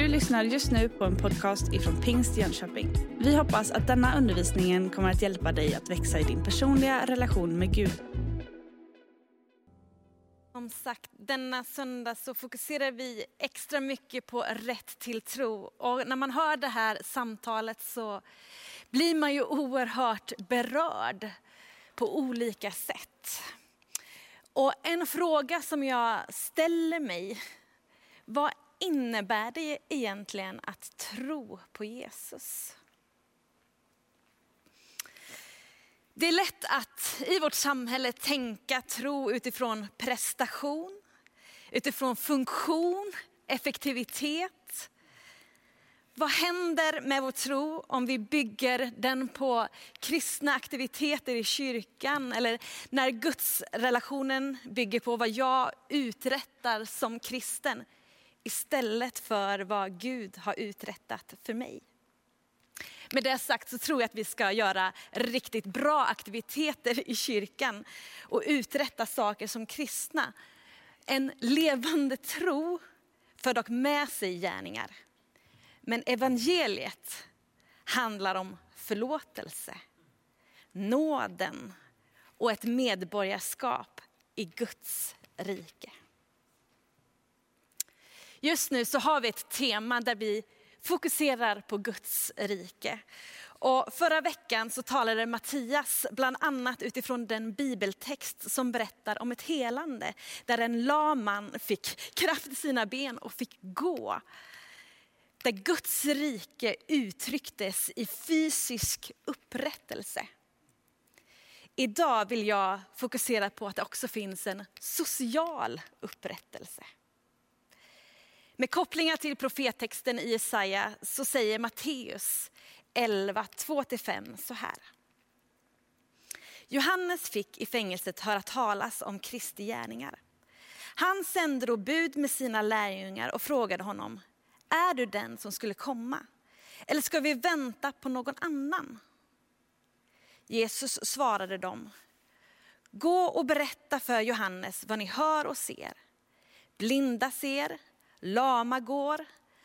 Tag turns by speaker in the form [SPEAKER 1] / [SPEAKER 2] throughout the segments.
[SPEAKER 1] Du lyssnar just nu på en podcast ifrån Pingst Jönköping. Vi hoppas att denna undervisning kommer att hjälpa dig att växa i din personliga relation med Gud.
[SPEAKER 2] Som sagt, denna söndag så fokuserar vi extra mycket på rätt till tro. Och när man hör det här samtalet så blir man ju oerhört berörd på olika sätt. Och en fråga som jag ställer mig, vad innebär det egentligen att tro på Jesus? Det är lätt att i vårt samhälle tänka tro utifrån prestation, utifrån funktion, effektivitet. Vad händer med vår tro om vi bygger den på kristna aktiviteter i kyrkan eller när gudsrelationen bygger på vad jag uträttar som kristen istället för vad Gud har uträttat för mig. Med det sagt så tror jag att vi ska göra riktigt bra aktiviteter i kyrkan och uträtta saker som kristna. En levande tro för dock med sig gärningar. Men evangeliet handlar om förlåtelse, nåden och ett medborgarskap i Guds rike. Just nu så har vi ett tema där vi fokuserar på Guds rike. Och förra veckan så talade Mattias bland annat utifrån den bibeltext som berättar om ett helande. Där en lam man fick kraft i sina ben och fick gå. Där Guds rike uttrycktes i fysisk upprättelse. Idag vill jag fokusera på att det också finns en social upprättelse. Med kopplingar till profettexten i Jesaja så säger Matteus 11, 2-5 så här. Johannes fick i fängelset höra talas om Kristi gärningar. Han sände då bud med sina lärjungar och frågade honom, är du den som skulle komma? Eller ska vi vänta på någon annan? Jesus svarade dem, gå och berätta för Johannes vad ni hör och ser. Blinda ser, lama går,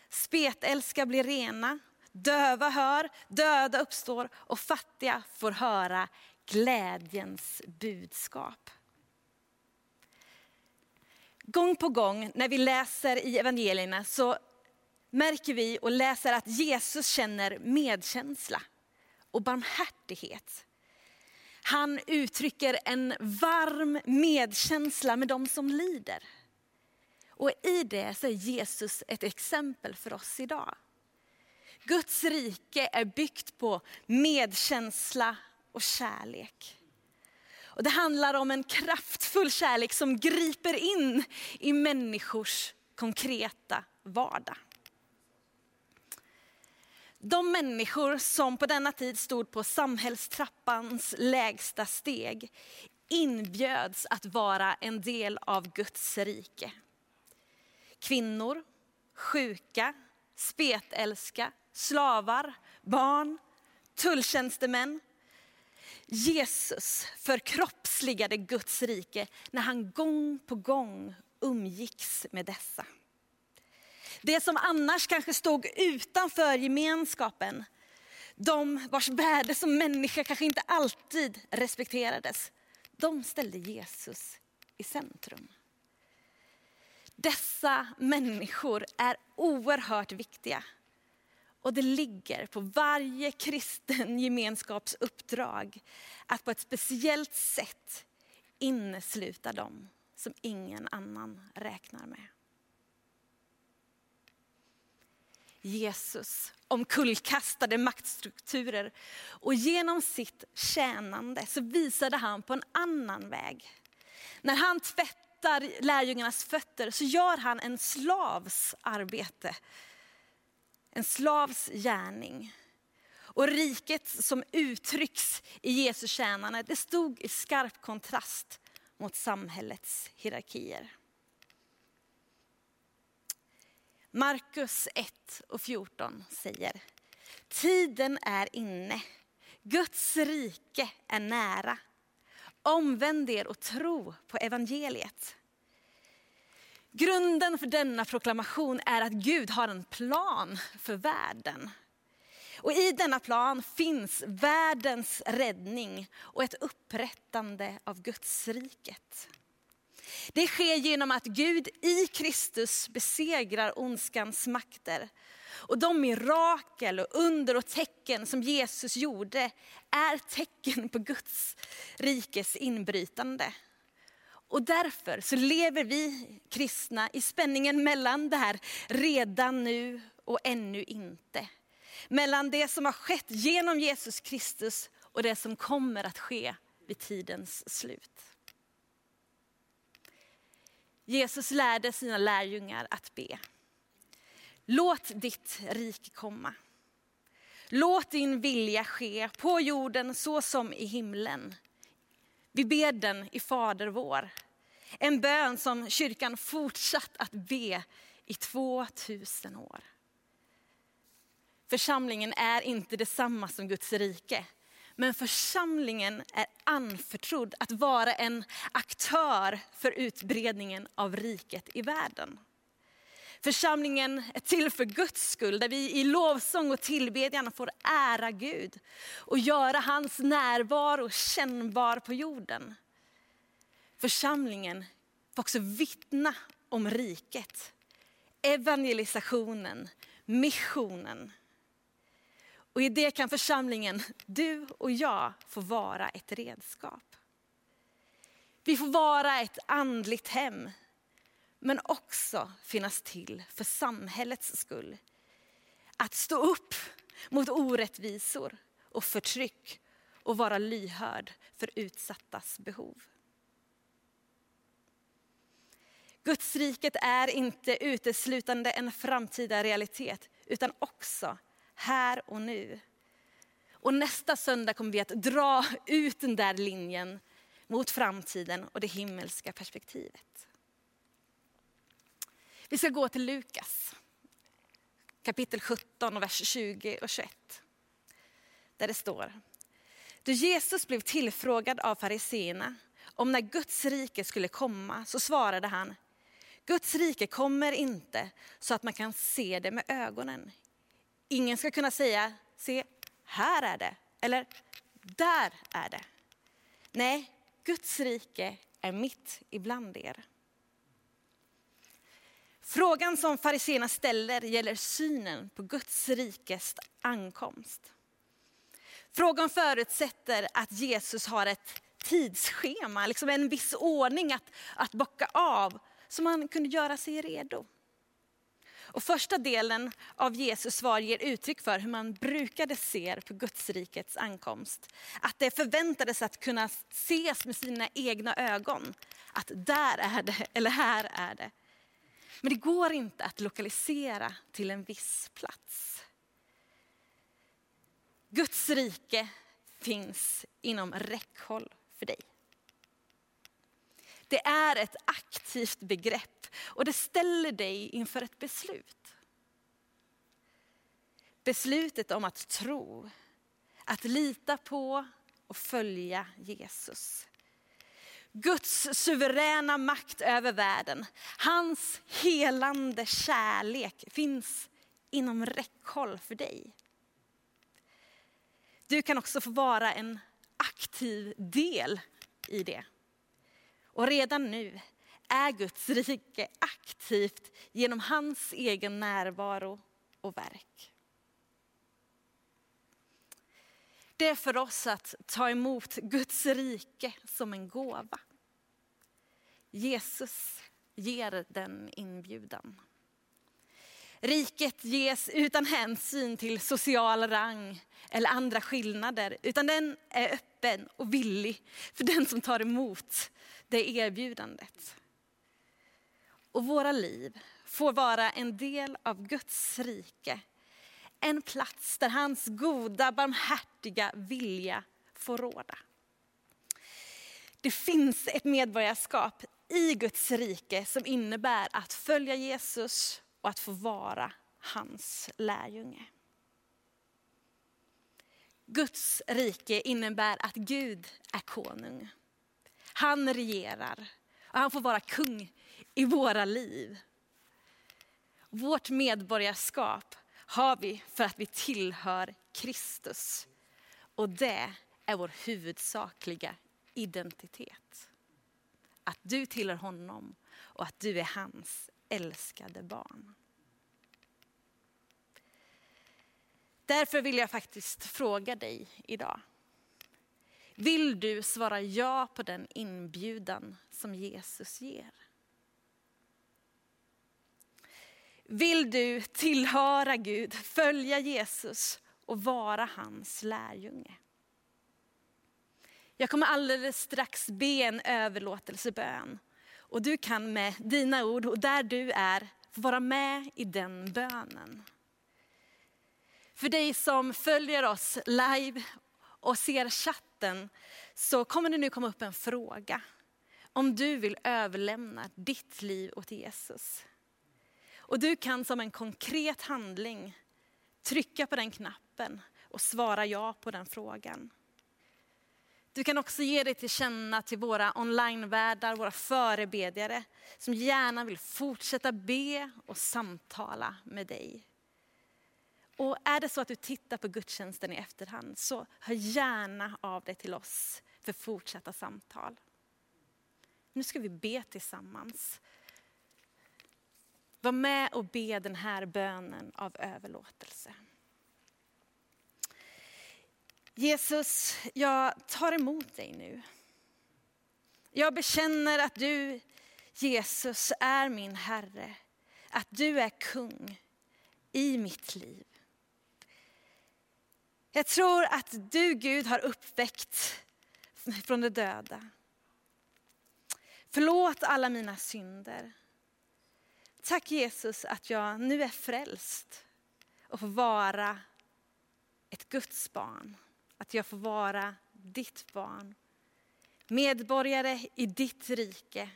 [SPEAKER 2] spetälska blir rena, döva hör, döda uppstår och fattiga får höra glädjens budskap. Gång på gång när vi läser i evangelierna så märker vi och läser att Jesus känner medkänsla och barmhärtighet. Han uttrycker en varm medkänsla med de som lider. Och i det så är Jesus ett exempel för oss idag. Guds rike är byggt på medkänsla och kärlek. Och det handlar om en kraftfull kärlek som griper in i människors konkreta vardag. De människor som på denna tid stod på samhällstrappans lägsta steg inbjöds att vara en del av Guds rike kvinnor, sjuka, spetälska, slavar, barn, tulltjänstemän. Jesus förkroppsligade Guds rike när han gång på gång umgicks med dessa. Det som annars kanske stod utanför gemenskapen, de vars värde som människa kanske inte alltid respekterades, de ställde Jesus i centrum. Dessa människor är oerhört viktiga. Och det ligger på varje kristen gemenskaps uppdrag att på ett speciellt sätt innesluta dem som ingen annan räknar med. Jesus omkullkastade maktstrukturer och genom sitt tjänande så visade han på en annan väg. När han tvättade tvättar lärjungarnas fötter så gör han en slavs arbete. En slavs gärning. Och riket som uttrycks i Jesu tjänande, det stod i skarp kontrast mot samhällets hierarkier. Markus 1 och 14 säger, tiden är inne, Guds rike är nära. Omvänd er och tro på evangeliet. Grunden för denna proklamation är att Gud har en plan för världen. Och i denna plan finns världens räddning och ett upprättande av Guds riket. Det sker genom att Gud i Kristus besegrar ondskans makter. Och de mirakel och under och tecken som Jesus gjorde är tecken på Guds rikes inbrytande. Och därför så lever vi kristna i spänningen mellan det här redan nu och ännu inte. Mellan det som har skett genom Jesus Kristus och det som kommer att ske vid tidens slut. Jesus lärde sina lärjungar att be. Låt ditt rike komma. Låt din vilja ske på jorden så som i himlen. Vi ber den i Fader vår. En bön som kyrkan fortsatt att be i 2000 år. Församlingen är inte detsamma som Guds rike. Men församlingen är anförtrodd att vara en aktör för utbredningen av riket i världen. Församlingen är till för Guds skull, där vi i lovsång och tillbedjan får ära Gud och göra hans närvaro kännbar på jorden. Församlingen får också vittna om riket, evangelisationen, missionen. Och i det kan församlingen, du och jag, få vara ett redskap. Vi får vara ett andligt hem, men också finnas till för samhällets skull. Att stå upp mot orättvisor och förtryck och vara lyhörd för utsattas behov. Gudsriket är inte uteslutande en framtida realitet utan också här och nu. Och nästa söndag kommer vi att dra ut den där linjen mot framtiden och det himmelska perspektivet. Vi ska gå till Lukas kapitel 17, vers 20 och 21. Där det står, då Jesus blev tillfrågad av fariseerna om när Guds rike skulle komma så svarade han, Guds rike kommer inte så att man kan se det med ögonen. Ingen ska kunna säga, se här är det, eller där är det. Nej, Guds rike är mitt ibland er. Frågan som fariséerna ställer gäller synen på Guds rikes ankomst. Frågan förutsätter att Jesus har ett tidsschema, liksom en viss ordning att, att bocka av så man kunde göra sig redo. Och första delen av Jesus svar ger uttryck för hur man brukade se på Gudsrikets ankomst. Att det förväntades att kunna ses med sina egna ögon. Att där är det, eller här är det. Men det går inte att lokalisera till en viss plats. Guds rike finns inom räckhåll för dig. Det är ett aktivt begrepp och det ställer dig inför ett beslut. Beslutet om att tro, att lita på och följa Jesus. Guds suveräna makt över världen, hans helande kärlek finns inom räckhåll för dig. Du kan också få vara en aktiv del i det. Och redan nu är Guds rike aktivt genom hans egen närvaro och verk. Det är för oss att ta emot Guds rike som en gåva. Jesus ger den inbjudan. Riket ges utan hänsyn till social rang eller andra skillnader, utan den är öppen och villig för den som tar emot det erbjudandet. Och våra liv får vara en del av Guds rike. En plats där hans goda, barmhärtiga vilja får råda. Det finns ett medborgarskap i Guds rike som innebär att följa Jesus och att få vara hans lärjunge. Guds rike innebär att Gud är konung. Han regerar Och han får vara kung i våra liv. Vårt medborgarskap har vi för att vi tillhör Kristus. Och det är vår huvudsakliga identitet. Att du tillhör honom och att du är hans älskade barn. Därför vill jag faktiskt fråga dig idag. Vill du svara ja på den inbjudan som Jesus ger? Vill du tillhöra Gud, följa Jesus och vara hans lärjunge? Jag kommer alldeles strax be en överlåtelsebön. Och du kan med dina ord och där du är få vara med i den bönen. För dig som följer oss live och ser chatten så kommer det nu komma upp en fråga. Om du vill överlämna ditt liv åt Jesus. Och du kan som en konkret handling trycka på den knappen och svara ja på den frågan. Du kan också ge dig till känna till våra onlinevärdar, våra förebedjare som gärna vill fortsätta be och samtala med dig. Och är det så att du tittar på gudstjänsten i efterhand så hör gärna av dig till oss för fortsatta samtal. Nu ska vi be tillsammans. Var med och be den här bönen av överlåtelse. Jesus, jag tar emot dig nu. Jag bekänner att du, Jesus, är min Herre. Att du är kung i mitt liv. Jag tror att du Gud har uppväckt från de döda. Förlåt alla mina synder. Tack Jesus att jag nu är frälst och får vara ett Guds barn. Att jag får vara ditt barn. Medborgare i ditt rike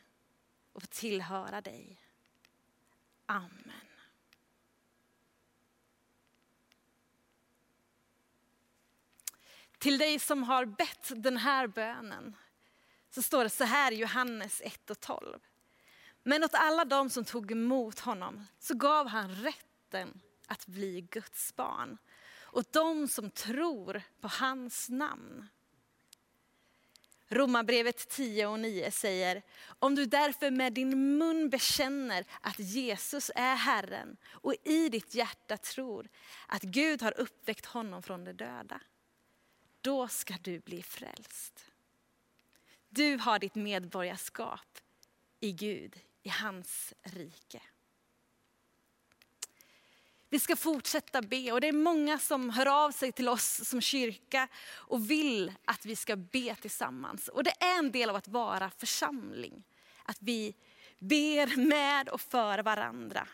[SPEAKER 2] och tillhöra dig. Amen. Till dig som har bett den här bönen så står det så här i Johannes 1 och 12. Men åt alla de som tog emot honom så gav han rätten att bli Guds barn och de som tror på hans namn. Romarbrevet 10 och 9 säger, om du därför med din mun bekänner att Jesus är Herren och i ditt hjärta tror att Gud har uppväckt honom från de döda, då ska du bli frälst. Du har ditt medborgarskap i Gud, i hans rike. Vi ska fortsätta be och det är många som hör av sig till oss som kyrka och vill att vi ska be tillsammans. Och det är en del av att vara församling. Att vi ber med och för varandra.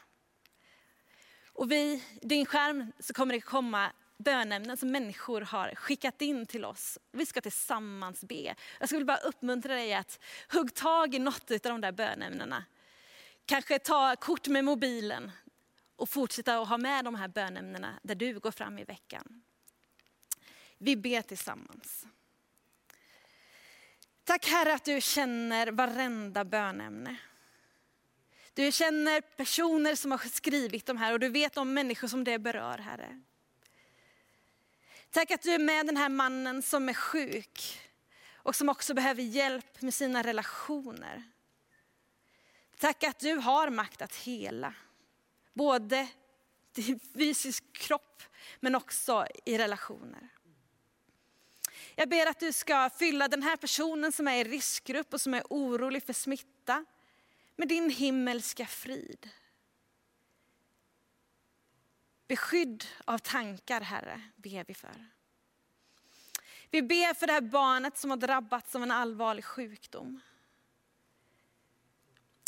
[SPEAKER 2] Och vid din skärm så kommer det komma bönämnen som människor har skickat in till oss. Vi ska tillsammans be. Jag skulle bara uppmuntra dig att hugg tag i något av de där bönämnena. Kanske ta kort med mobilen och fortsätta att ha med de här bönämnena där du går fram i veckan. Vi ber tillsammans. Tack Herre att du känner varenda bönämne. Du känner personer som har skrivit de här och du vet om människor som det berör Herre. Tack att du är med den här mannen som är sjuk och som också behöver hjälp med sina relationer. Tack att du har makt att hela. Både i fysisk kropp men också i relationer. Jag ber att du ska fylla den här personen som är i riskgrupp och som är orolig för smitta med din himmelska frid. Beskydd av tankar, Herre, ber vi för. Vi ber för det här barnet som har drabbats av en allvarlig sjukdom.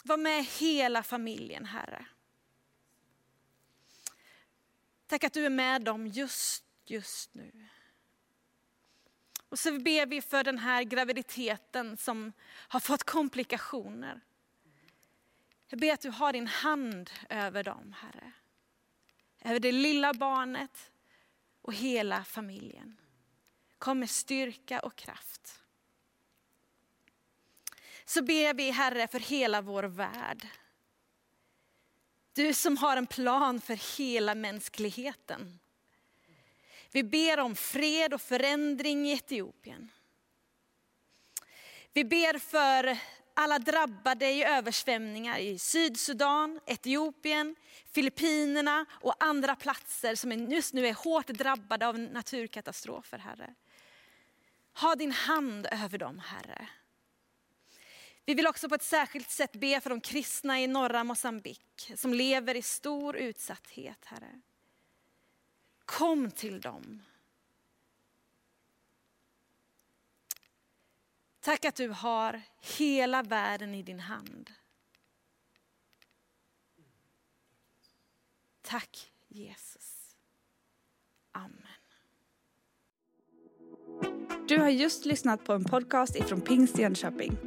[SPEAKER 2] Var med hela familjen, Herre. Tack att du är med dem just, just nu. Och så ber vi för den här graviditeten som har fått komplikationer. Jag ber att du har din hand över dem, Herre. Över det lilla barnet och hela familjen. Kom med styrka och kraft. så ber vi Herre för hela vår värld. Du som har en plan för hela mänskligheten. Vi ber om fred och förändring i Etiopien. Vi ber för alla drabbade i översvämningar i Sydsudan, Etiopien, Filippinerna och andra platser som just nu är hårt drabbade av naturkatastrofer, Herre. Ha din hand över dem, Herre. Vi vill också på ett särskilt sätt be för de kristna i norra Mosambik som lever i stor utsatthet, Herre. Kom till dem. Tack att du har hela världen i din hand. Tack Jesus. Amen.
[SPEAKER 1] Du har just lyssnat på en podcast ifrån Pingst Jönköping.